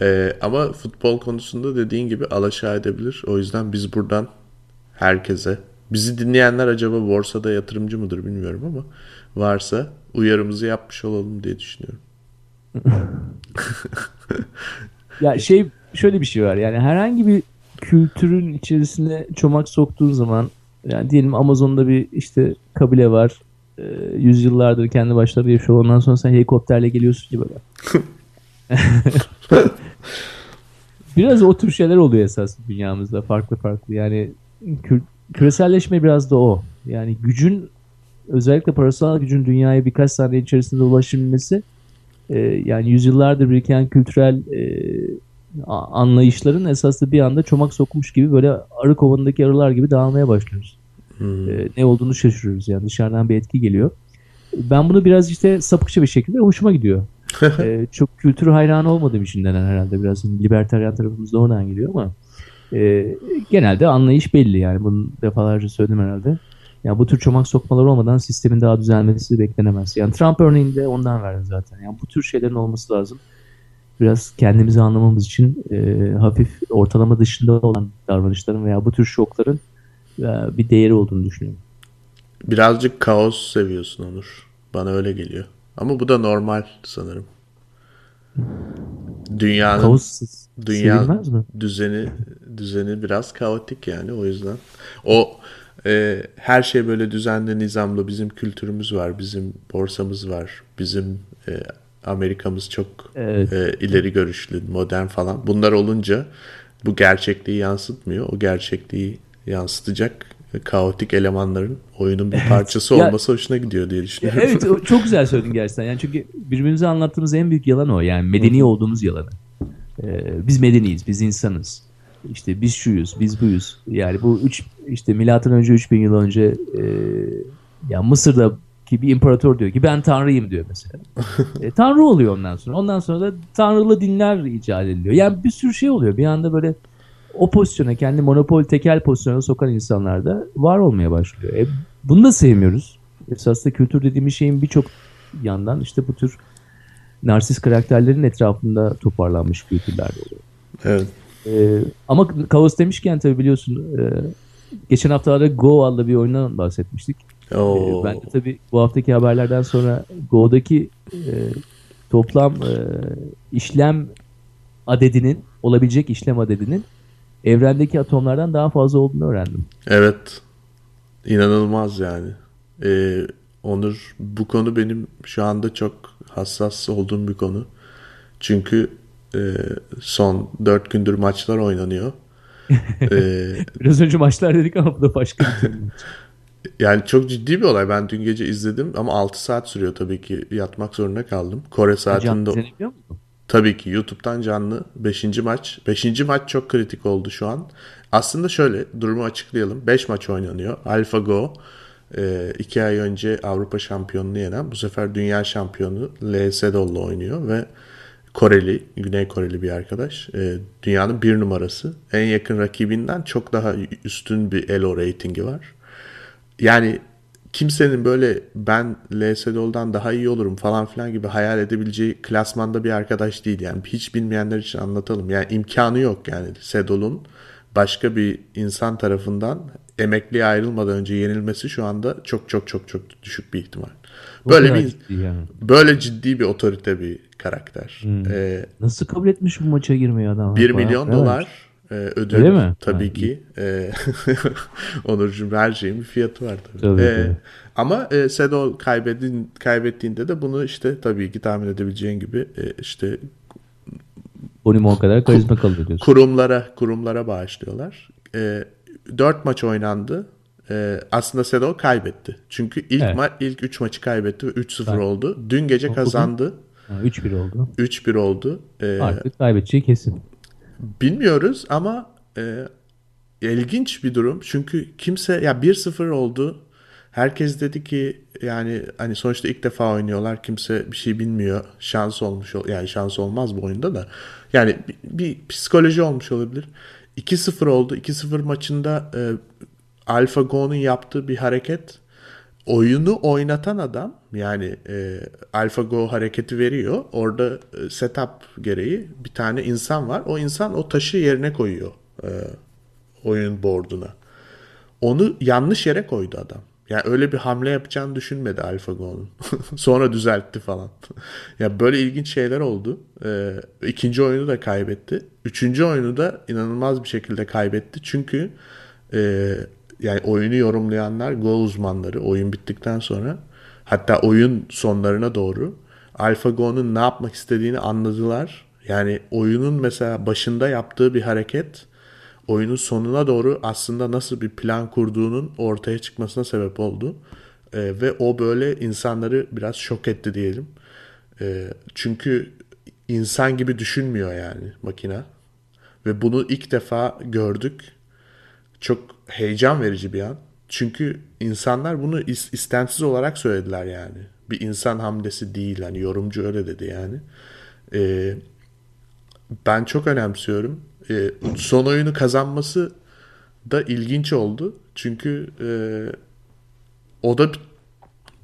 Ee, ama futbol konusunda dediğin gibi alaşağı edebilir. O yüzden biz buradan herkese bizi dinleyenler acaba borsada yatırımcı mıdır bilmiyorum ama varsa uyarımızı yapmış olalım diye düşünüyorum. Ya şey şöyle bir şey var yani herhangi bir kültürün içerisine çomak soktuğun zaman yani diyelim Amazon'da bir işte kabile var. e, yüzyıllardır kendi başlarına yaşıyor. Ondan sonra sen helikopterle geliyorsun ki böyle. biraz o tür şeyler oluyor esas dünyamızda farklı farklı. Yani kü- küreselleşme biraz da o. Yani gücün özellikle parasal gücün dünyaya birkaç saniye içerisinde ulaşabilmesi e, yani yüzyıllardır biriken kültürel e, anlayışların esasında bir anda çomak sokmuş gibi böyle arı kovanındaki arılar gibi dağılmaya başlıyoruz. Hmm. E, ne olduğunu şaşırıyoruz yani dışarıdan bir etki geliyor. Ben bunu biraz işte sapıkça bir şekilde hoşuma gidiyor. E, çok kültür hayranı olmadığım için denen herhalde biraz libertaryen tarafımız da oradan geliyor ama e, genelde anlayış belli yani bunu defalarca söyledim herhalde. Yani bu tür çomak sokmalar olmadan sistemin daha düzelmesi beklenemez. Yani Trump örneğinde ondan verdim zaten. Yani bu tür şeylerin olması lazım. Biraz kendimizi anlamamız için e, hafif ortalama dışında olan davranışların veya bu tür şokların e, bir değeri olduğunu düşünüyorum. Birazcık kaos seviyorsun Onur. Bana öyle geliyor. Ama bu da normal sanırım. Dünyanın Kaos dünya düzeni düzeni biraz kaotik yani o yüzden. O e, her şey böyle düzenli nizamlı bizim kültürümüz var, bizim borsamız var, bizim e, Amerika'mız çok Evet. e, ileri görüşlü, modern falan. Bunlar olunca bu gerçekliği yansıtmıyor. O gerçekliği yansıtacak kaotik elemanların oyunun bir parçası Ya- olması hoşuna gidiyor diye Ya düşünüyorum. evet çok güzel söyledin gerçekten. Yani çünkü birbirimize anlattığımız en büyük yalan o. Yani medeni olduğumuz yalanı. Ee, biz medeniyiz, biz insanız. İşte biz şuyuz, biz buyuz. Yani bu üç işte milattan önce 3000 yıl önce e, ya Mısır'daki bir imparator diyor ki ben tanrıyım diyor mesela. E, tanrı oluyor ondan sonra. Ondan sonra da tanrılı dinler icat ediliyor. Yani bir sürü şey oluyor. Bir anda böyle o pozisyona kendi monopol tekel pozisyona sokan insanlar da var olmaya başlıyor. E, bunu da sevmiyoruz. Esasında kültür dediğimiz şeyin birçok yandan işte bu tür narsist karakterlerin etrafında toparlanmış kültürler oluyor. Evet. Ee, ama kaos demişken tabii biliyorsun e, geçen haftalarda Go adlı bir oyundan bahsetmiştik. Oo. Ee, ben de tabii bu haftaki haberlerden sonra Go'daki e, toplam e, işlem adedinin olabilecek işlem adedinin evrendeki atomlardan daha fazla olduğunu öğrendim. Evet. İnanılmaz yani. Ee, Onur bu konu benim şu anda çok hassas olduğum bir konu. Çünkü e, son dört gündür maçlar oynanıyor. ee, Biraz önce maçlar dedik ama bu da başka bir. Yani çok ciddi bir olay. Ben dün gece izledim ama 6 saat sürüyor tabii ki. Yatmak zorunda kaldım. Kore saatinde... Canlı Tabii ki YouTube'dan canlı 5. maç. 5. maç çok kritik oldu şu an. Aslında şöyle durumu açıklayalım. 5 maç oynanıyor. AlphaGo 2 e, ay önce Avrupa şampiyonunu yenen bu sefer dünya şampiyonu Lee Sedol'la oynuyor ve Koreli, Güney Koreli bir arkadaş. E, dünyanın bir numarası. En yakın rakibinden çok daha üstün bir ELO reytingi var. Yani kimsenin böyle ben LSDO'dan daha iyi olurum falan filan gibi hayal edebileceği klasmanda bir arkadaş değil. Yani hiç bilmeyenler için anlatalım. Yani imkanı yok yani Sedol'un başka bir insan tarafından emekliye ayrılmadan önce yenilmesi şu anda çok çok çok çok düşük bir ihtimal. Böyle bir ciddi yani. böyle ciddi bir otorite bir karakter. Hmm. Ee, Nasıl kabul etmiş bu maça girmeyi adam? 1 milyon dolar e, ödül Öyle mi? tabii ha, ki. E, Onurcuğum her şeyin bir fiyatı var tabii. tabii, e, tabii. Ama e, Sedo kaybedin, kaybettiğinde de bunu işte tabii ki tahmin edebileceğin gibi e, işte Bonimo o kadar karizma kalıyor diyorsun. Kurumlara, kurumlara bağışlıyorlar. E, 4 maç oynandı. E, aslında Sedo kaybetti. Çünkü ilk evet. ma ilk 3 maçı kaybetti ve 3-0 oldu. Dün gece kazandı. 3-1 oldu. 3-1 oldu. E, Artık kaybedeceği kesin. Bilmiyoruz ama e, ilginç bir durum. Çünkü kimse ya 1-0 oldu. Herkes dedi ki yani hani sonuçta ilk defa oynuyorlar. Kimse bir şey bilmiyor. Şans olmuş yani şans olmaz bu oyunda da. Yani bir, bir psikoloji olmuş olabilir. 2-0 oldu. 2-0 maçında e, AlphaGo'nun yaptığı bir hareket oyunu oynatan adam yani e, AlphaGo hareketi veriyor. Orada e, setup gereği bir tane insan var. O insan o taşı yerine koyuyor e, oyun board'una. Onu yanlış yere koydu adam. Yani öyle bir hamle yapacağını düşünmedi AlphaGo'nun. Sonra düzeltti falan. ya böyle ilginç şeyler oldu. Ee, ikinci oyunu da kaybetti. Üçüncü oyunu da inanılmaz bir şekilde kaybetti. Çünkü e, yani oyunu yorumlayanlar Go uzmanları oyun bittikten sonra hatta oyun sonlarına doğru AlphaGo'nun ne yapmak istediğini anladılar. Yani oyunun mesela başında yaptığı bir hareket oyunun sonuna doğru aslında nasıl bir plan kurduğunun ortaya çıkmasına sebep oldu. E, ve o böyle insanları biraz şok etti diyelim. E, çünkü insan gibi düşünmüyor yani makina. Ve bunu ilk defa gördük. Çok heyecan verici bir an. Çünkü insanlar bunu istensiz olarak söylediler yani. Bir insan hamlesi değil. Hani yorumcu öyle dedi yani. E, ben çok önemsiyorum e, son oyunu kazanması da ilginç oldu. Çünkü e, o da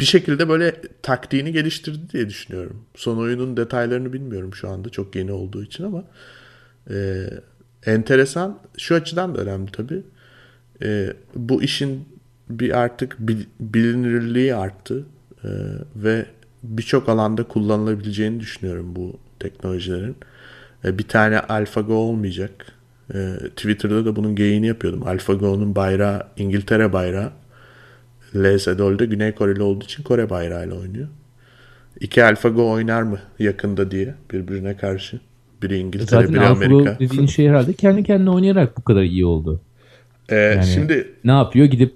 bir şekilde böyle taktiğini geliştirdi diye düşünüyorum. Son oyunun detaylarını bilmiyorum şu anda çok yeni olduğu için ama e, enteresan şu açıdan da önemli tabii. E, bu işin bir artık bilinirliği arttı e, ve birçok alanda kullanılabileceğini düşünüyorum bu teknolojilerin. E, bir tane AlphaGo olmayacak. E, Twitter'da da bunun geyini yapıyordum. AlphaGo'nun bayrağı İngiltere bayrağı. LSDOL'de Güney Koreli olduğu için Kore bayrağıyla oynuyor. İki AlphaGo oynar mı yakında diye birbirine karşı. Biri İngiltere, Zaten biri Amerika. Zaten dediğin şey herhalde kendi kendine oynayarak bu kadar iyi oldu. Ee, yani şimdi ne yapıyor? Gidip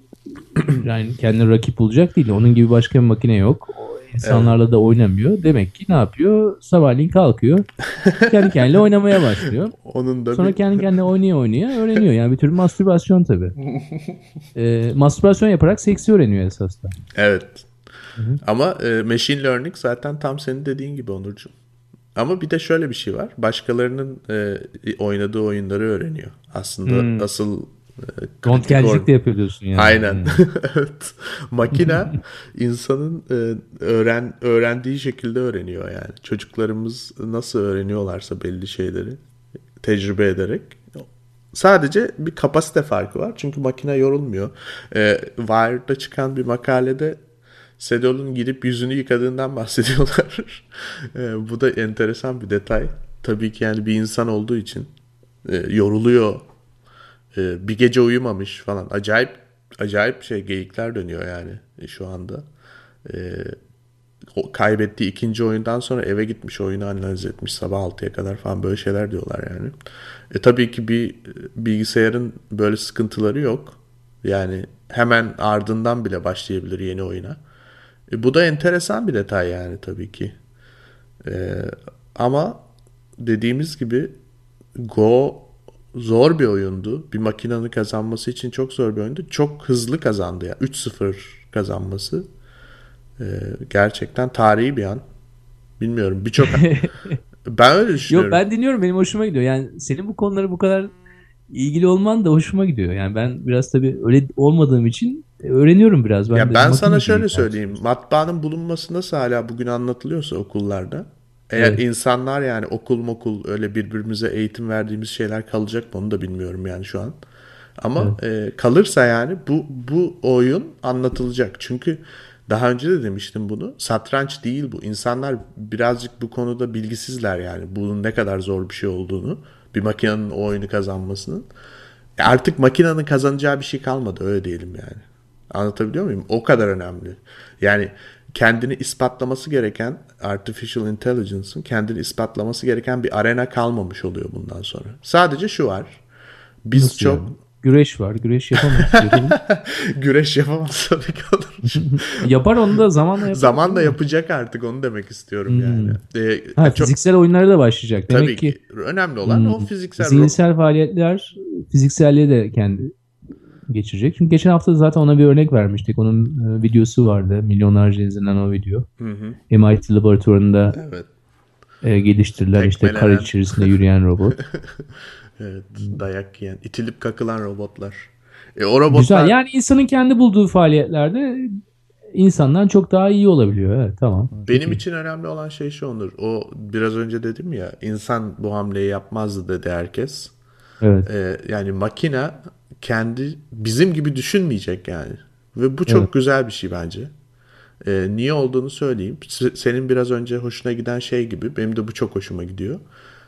yani kendine rakip bulacak değil. Onun gibi başka bir makine yok. İnsanlarla evet. da oynamıyor. Demek ki ne yapıyor? Sabahleyin kalkıyor. kendi kendine oynamaya başlıyor. Onun da Sonra bir... kendi kendine oynaya oynaya öğreniyor. Yani bir tür mastürbasyon tabii. ee, mastürbasyon yaparak seksi öğreniyor esasında. Evet. Hı-hı. Ama e, machine learning zaten tam senin dediğin gibi Onurcuğum. Ama bir de şöyle bir şey var. Başkalarının e, oynadığı oyunları öğreniyor. Aslında hmm. asıl Röntgencilik de yapıyorsun yani. Aynen. Hmm. evet. Makine insanın e, öğren öğrendiği şekilde öğreniyor yani. Çocuklarımız nasıl öğreniyorlarsa belli şeyleri tecrübe ederek Sadece bir kapasite farkı var. Çünkü makine yorulmuyor. E, Wired'da çıkan bir makalede Sedol'un gidip yüzünü yıkadığından bahsediyorlar. e, bu da enteresan bir detay. Tabii ki yani bir insan olduğu için e, yoruluyor. E, bir gece uyumamış falan. Acayip acayip şey geyikler dönüyor yani şu anda. E, o kaybettiği ikinci oyundan sonra eve gitmiş oyunu analiz etmiş sabah 6'ya kadar falan böyle şeyler diyorlar yani. E tabii ki bir bilgisayarın böyle sıkıntıları yok. Yani hemen ardından bile başlayabilir yeni oyuna. E, bu da enteresan bir detay yani tabii ki. E, ama dediğimiz gibi Go zor bir oyundu. Bir makinenin kazanması için çok zor bir oyundu. Çok hızlı kazandı ya. Yani. 3-0 kazanması. E, gerçekten tarihi bir an. Bilmiyorum birçok ben öyle düşünüyorum. Yok ben dinliyorum benim hoşuma gidiyor. Yani senin bu konuları bu kadar ilgili olman da hoşuma gidiyor. Yani ben biraz tabii öyle olmadığım için öğreniyorum biraz. Ben ya ben sana şöyle söyleyeyim. Matbaanın bulunması nasıl hala bugün anlatılıyorsa okullarda. Eğer evet. insanlar yani okul mokul öyle birbirimize eğitim verdiğimiz şeyler kalacak mı onu da bilmiyorum yani şu an. Ama evet. e, kalırsa yani bu bu oyun anlatılacak. Çünkü daha önce de demiştim bunu. Satranç değil bu. İnsanlar birazcık bu konuda bilgisizler yani. Bunun ne kadar zor bir şey olduğunu. Bir makinenin o oyunu kazanmasının. E artık makinenin kazanacağı bir şey kalmadı öyle diyelim yani. Anlatabiliyor muyum? O kadar önemli. Yani kendini ispatlaması gereken artificial intelligence'ın kendini ispatlaması gereken bir arena kalmamış oluyor bundan sonra. Sadece şu var. Biz Nasıl çok yani? Güreş var. Güreş yapamaz. Güreş yapamaz tabii ki olur. Yapar onu da zamanla yapar. Zamanla yapacak artık onu demek istiyorum hmm. yani. Ee, ha, çok... Fiziksel oyunlara da başlayacak. Demek tabii ki. ki önemli olan hmm. o fiziksel. Zihinsel faaliyetler fizikselliğe de kendi geçirecek. Çünkü geçen hafta zaten ona bir örnek vermiştik. Onun e, videosu vardı. Milyonlarca izlenen o video. Hı hı. MIT laboratuvarında evet. e, geliştirilen işte kar içerisinde yürüyen robot. Evet, dayak yiyen, itilip kakılan robotlar. E, o robotlar... Güzel. Yani insanın kendi bulduğu faaliyetlerde insandan çok daha iyi olabiliyor. Evet, tamam. Benim Peki. için önemli olan şey şu Onur. O biraz önce dedim ya insan bu hamleyi yapmazdı dedi herkes. Evet. Ee, yani makine kendi bizim gibi düşünmeyecek yani. Ve bu çok evet. güzel bir şey bence. Ee, niye olduğunu söyleyeyim. Senin biraz önce hoşuna giden şey gibi benim de bu çok hoşuma gidiyor.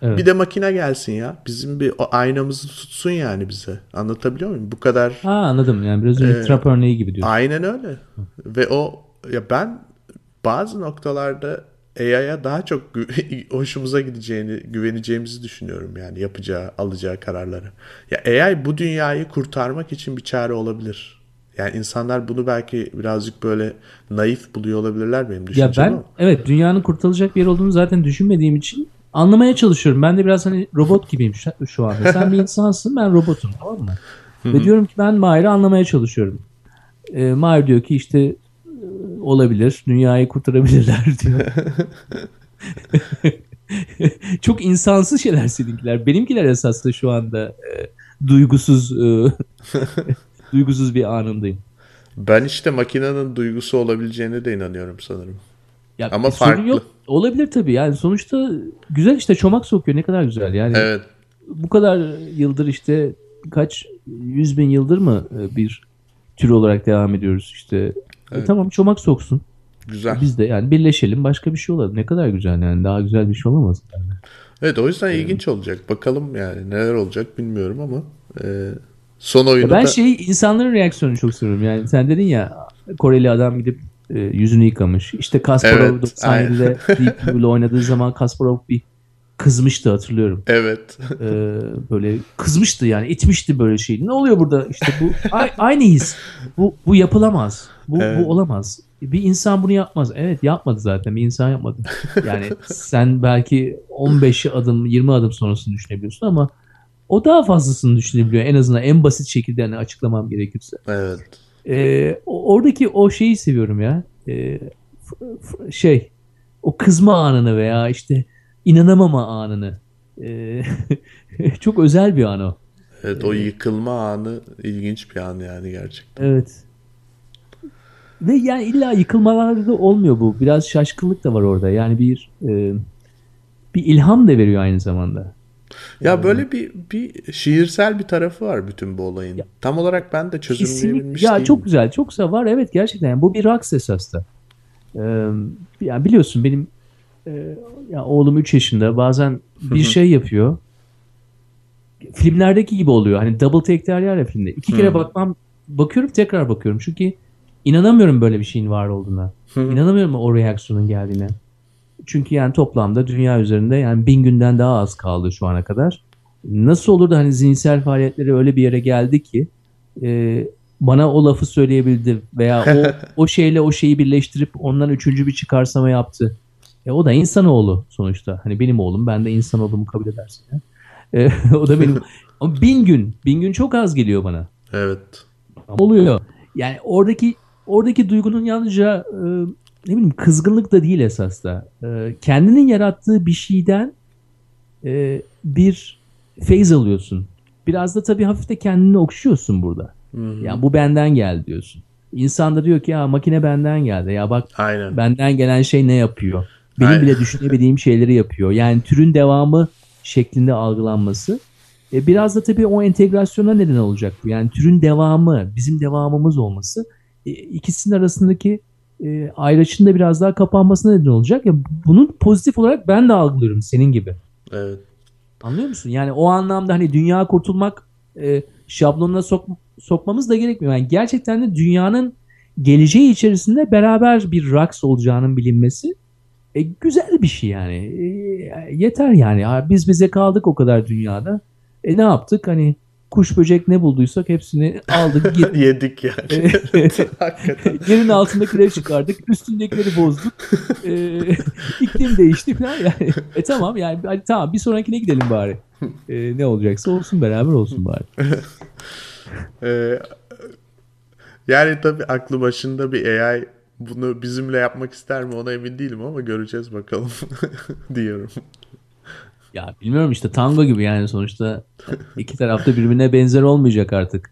Evet. Bir de makine gelsin ya. Bizim bir o aynamızı tutsun yani bize. Anlatabiliyor muyum? Bu kadar. Ha anladım. Yani biraz önce e, trap örneği gibi diyorsun. Aynen öyle. Hı. Ve o ya ben bazı noktalarda AI'ya daha çok hoşumuza gideceğini, güveneceğimizi düşünüyorum yani yapacağı, alacağı kararları. Ya AI bu dünyayı kurtarmak için bir çare olabilir. Yani insanlar bunu belki birazcık böyle naif buluyor olabilirler benim düşüncem Ya ben ama. evet dünyanın kurtarılacak bir yer olduğunu zaten düşünmediğim için anlamaya çalışıyorum. Ben de biraz hani robot gibiyim şu, şu anda. Sen bir insansın ben robotum tamam mı? Ve diyorum ki ben Mahir'i anlamaya çalışıyorum. E, Mahir diyor ki işte olabilir. Dünyayı kurtarabilirler diyor. Çok insansız şeyler seninkiler. Benimkiler esasında şu anda e, duygusuz e, duygusuz bir anındayım. Ben işte makinenin duygusu olabileceğine de inanıyorum sanırım. Ya Ama farklı. yok. Olabilir tabii. Yani sonuçta güzel işte çomak sokuyor. Ne kadar güzel. Yani evet. bu kadar yıldır işte kaç yüz bin yıldır mı e, bir tür olarak devam ediyoruz işte. E, evet. E, tamam çomak soksun. Güzel. Biz de yani birleşelim başka bir şey olalım. Ne kadar güzel yani. Daha güzel bir şey olamaz. Yani. Evet o yüzden evet. ilginç olacak. Bakalım yani neler olacak bilmiyorum ama e, son oyunda Ben da... şeyi insanların reaksiyonunu çok seviyorum. Yani sen dedin ya Koreli adam gidip e, yüzünü yıkamış. İşte Kasparov evet, 97'de Deep Blue'la oynadığı zaman Kasparov bir kızmıştı hatırlıyorum. Evet. Ee, böyle kızmıştı yani itmişti böyle şey. Ne oluyor burada? İşte bu aynı his. Bu bu yapılamaz. Bu evet. bu olamaz. Bir insan bunu yapmaz. Evet yapmadı zaten. Bir insan yapmadı. Yani sen belki 15 adım 20 adım sonrasını düşünebiliyorsun ama o daha fazlasını düşünebiliyor. En azından en basit şekilde hani açıklamam gerekirse. Evet. Ee, oradaki o şeyi seviyorum ya. Ee, şey o kızma anını veya işte inanamama anını. Ee, çok özel bir an o. Evet o yıkılma anı ilginç bir an yani gerçekten. Evet. Ve yani illa yıkılmalarda olmuyor bu. Biraz şaşkınlık da var orada. Yani bir e, bir ilham da veriyor aynı zamanda. Ya ee, böyle bir bir şiirsel bir tarafı var bütün bu olayın. Ya, Tam olarak ben de çözümleyebilmiş Ya çok güzel, çok güzel var. Evet gerçekten yani bu bir raks esasda. Ee, yani biliyorsun benim e, ya oğlum 3 yaşında bazen bir şey yapıyor. Filmlerdeki gibi oluyor. Hani double take derler ya filmde. İki kere bakmam bakıyorum tekrar bakıyorum. Çünkü inanamıyorum böyle bir şeyin var olduğuna. İnanamıyorum o reaksiyonun geldiğine. Çünkü yani toplamda dünya üzerinde yani bin günden daha az kaldı şu ana kadar. Nasıl olur da hani zihinsel faaliyetleri öyle bir yere geldi ki e, bana o lafı söyleyebildi veya o, o şeyle o şeyi birleştirip ondan üçüncü bir çıkarsama yaptı. E, o da insanoğlu sonuçta. Hani benim oğlum ben de insan olduğumu kabul edersin. Ya. E, o da benim. Ama bin gün. Bin gün çok az geliyor bana. Evet. Oluyor. Yani oradaki oradaki duygunun yalnızca e, ne bileyim kızgınlık da değil esas da. E, kendinin yarattığı bir şeyden e, bir feyz alıyorsun. Biraz da tabii hafif de kendini okşuyorsun burada. Hı-hı. Yani bu benden geldi diyorsun. İnsan da diyor ki ya makine benden geldi. Ya bak Aynen. benden gelen şey ne yapıyor? Benim Aynen. bile düşünemediğim şeyleri yapıyor. Yani türün devamı şeklinde algılanması. E, biraz da tabii o entegrasyona neden olacak bu. Yani türün devamı, bizim devamımız olması ikisinin arasındaki e, ayrışın da biraz daha kapanmasına neden olacak. Ya bunun pozitif olarak ben de algılıyorum senin gibi. Evet. Anlıyor musun? Yani o anlamda hani dünya kurtulmak e, şablonuna sok, sokmamız da gerekmiyor. Yani gerçekten de dünyanın geleceği içerisinde beraber bir raks olacağının bilinmesi e, güzel bir şey yani. E, yeter yani. Biz bize kaldık o kadar dünyada. E ne yaptık? Hani kuş böcek ne bulduysak hepsini aldık. Yedik yani. Hakikaten. Yerin altında küre çıkardık. Üstündekileri bozduk. E, iklim değişti falan yani. E tamam yani hadi tamam bir sonrakine gidelim bari. E, ne olacaksa olsun beraber olsun bari. e, yani tabii aklı başında bir AI bunu bizimle yapmak ister mi ona emin değilim ama göreceğiz bakalım diyorum. Ya bilmiyorum işte tango gibi yani sonuçta iki tarafta birbirine benzer olmayacak artık.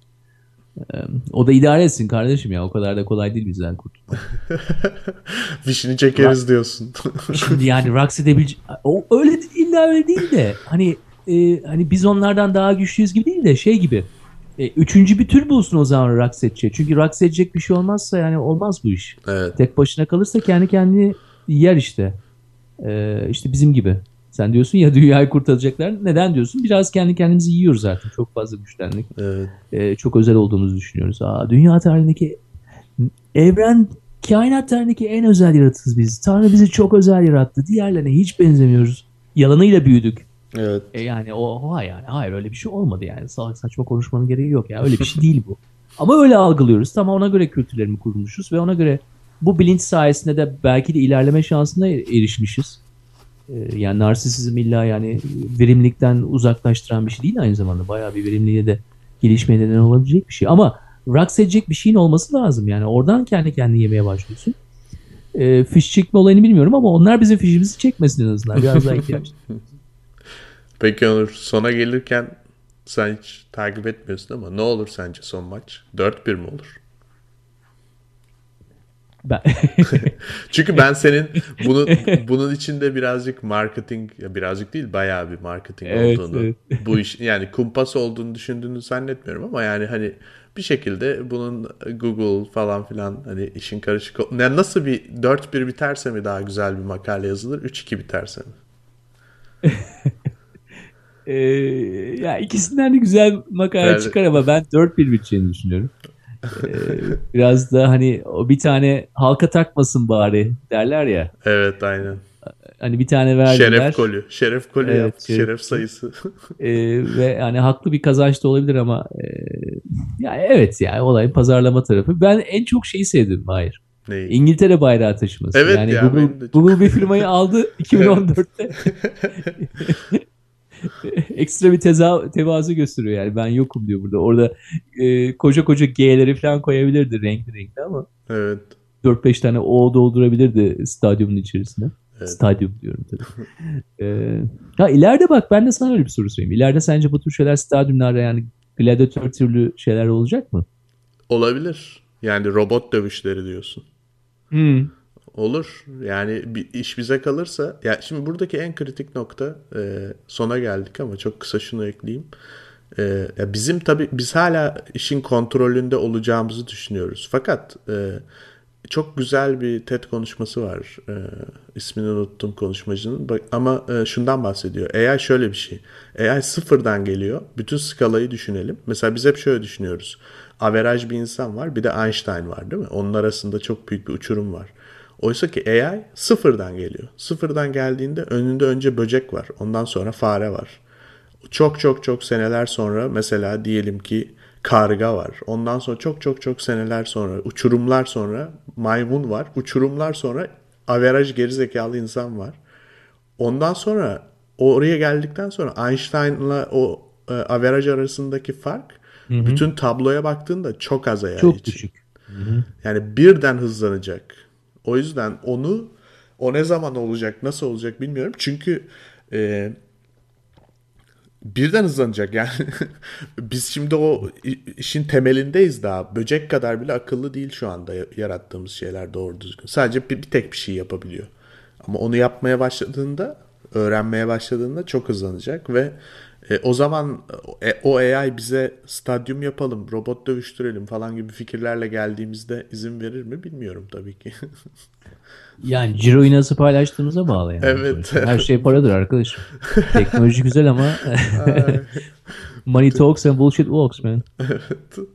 O da idare etsin kardeşim ya o kadar da kolay değil bizden kurtulmak. Fişini çekeriz diyorsun. Şimdi yani raks edebilecek öyle illa öyle değil de hani e, hani biz onlardan daha güçlüyüz gibi değil de şey gibi. E, üçüncü bir tür bulsun o zaman raks edecek. Çünkü raks edecek bir şey olmazsa yani olmaz bu iş. Evet. Tek başına kalırsa kendi kendini yer işte. E, işte bizim gibi. Sen diyorsun ya dünyayı kurtaracaklar. Neden diyorsun? Biraz kendi kendimizi yiyoruz artık. Çok fazla güçlendik. Evet. Ee, çok özel olduğumuzu düşünüyoruz. Aa, dünya tarihindeki evren kainat tarihindeki en özel yaratıcıyız biz. Tanrı bizi çok özel yarattı. Diğerlerine hiç benzemiyoruz. Yalanıyla büyüdük. Evet. E yani o, o yani hayır öyle bir şey olmadı yani. Salak saçma konuşmanın gereği yok ya. Öyle bir şey değil bu. Ama öyle algılıyoruz. Tamam ona göre kültürlerimi kurmuşuz ve ona göre bu bilinç sayesinde de belki de ilerleme şansına erişmişiz. Ee, yani narsisizm illa yani verimlilikten uzaklaştıran bir şey değil aynı zamanda. Bayağı bir verimliliğe de gelişmeye neden olabilecek bir şey. Ama raks edecek bir şeyin olması lazım. Yani oradan kendi kendini yemeye başlıyorsun. E, fiş çekme olayını bilmiyorum ama onlar bizim fişimizi çekmesin en azından. Biraz daha ihtiyaç. Peki Onur sona gelirken sen hiç takip etmiyorsun ama ne olur sence son maç? 4-1 mi olur? Ben... Çünkü ben senin bunun bunun içinde birazcık marketing birazcık değil bayağı bir marketing evet, olduğunu evet. bu iş yani kumpas olduğunu düşündüğünü zannetmiyorum ama yani hani bir şekilde bunun Google falan filan hani işin karışık yani nasıl bir 4-1 biterse mi daha güzel bir makale yazılır 3-2 biterse mi? ee, ya ikisinden de güzel makale evet. çıkar ama ben 4-1 biteceğini düşünüyorum. Ee, biraz da hani o bir tane halka takmasın bari derler ya. Evet aynen. Hani bir tane verdiler. Şeref kolü. Şeref kolü evet, yaptı. Şeref, şeref sayısı. e, ve yani haklı bir kazanç da olabilir ama e, ya evet yani olayın pazarlama tarafı. Ben en çok şeyi sevdim hayır. Neyi? İngiltere bayrağı taşıması. Evet yani ya, Google, Google bir firmayı aldı 2014'te. ekstra bir teza, tevazu gösteriyor yani ben yokum diyor burada. Orada e, koca koca G'leri falan koyabilirdi renkli renkli ama. Evet. 4-5 tane O doldurabilirdi stadyumun içerisine. Evet. Stadyum diyorum tabii. ee, ha ileride bak ben de sana öyle bir soru sorayım. İleride sence bu tür şeyler stadyumlarda yani gladyatör türlü şeyler olacak mı? Olabilir. Yani robot dövüşleri diyorsun. Hmm. Olur. Yani bir iş bize kalırsa ya şimdi buradaki en kritik nokta e, sona geldik ama çok kısa şunu ekleyeyim. E, ya bizim tabii biz hala işin kontrolünde olacağımızı düşünüyoruz. Fakat e, çok güzel bir TED konuşması var. E, ismini unuttum konuşmacının. Ama e, şundan bahsediyor. AI şöyle bir şey. AI sıfırdan geliyor. Bütün skalayı düşünelim. Mesela biz hep şöyle düşünüyoruz. Averaj bir insan var. Bir de Einstein var değil mi? Onun arasında çok büyük bir uçurum var. Oysa ki AI sıfırdan geliyor. Sıfırdan geldiğinde önünde önce böcek var. Ondan sonra fare var. Çok çok çok seneler sonra mesela diyelim ki karga var. Ondan sonra çok çok çok seneler sonra uçurumlar sonra maymun var. Uçurumlar sonra averaj gerizekalı insan var. Ondan sonra oraya geldikten sonra Einstein'la o e, averaj arasındaki fark hı hı. bütün tabloya baktığında çok az AI Çok için. düşük. Hı hı. Yani birden hızlanacak. O yüzden onu o ne zaman olacak, nasıl olacak bilmiyorum. Çünkü e, birden hızlanacak yani. Biz şimdi o işin temelindeyiz daha. Böcek kadar bile akıllı değil şu anda yarattığımız şeyler doğru düzgün. Sadece bir, bir tek bir şey yapabiliyor. Ama onu yapmaya başladığında, öğrenmeye başladığında çok hızlanacak ve e, o zaman e, o AI bize stadyum yapalım, robot dövüştürelim falan gibi fikirlerle geldiğimizde izin verir mi bilmiyorum tabii ki. yani ciroyu nasıl paylaştığımıza bağlı yani. Evet. Her şey paradır arkadaşım. Teknoloji güzel ama money talks and bullshit walks man. evet.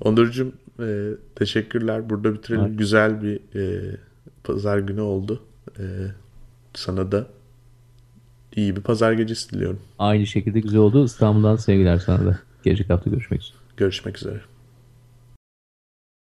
Onurcuğum e, teşekkürler. Burada bitirelim. Evet. Güzel bir e, pazar günü oldu. E, sana da iyi bir pazar gecesi diliyorum. Aynı şekilde güzel oldu. İstanbul'dan sevgiler sana da. Gelecek hafta görüşmek üzere. Görüşmek üzere.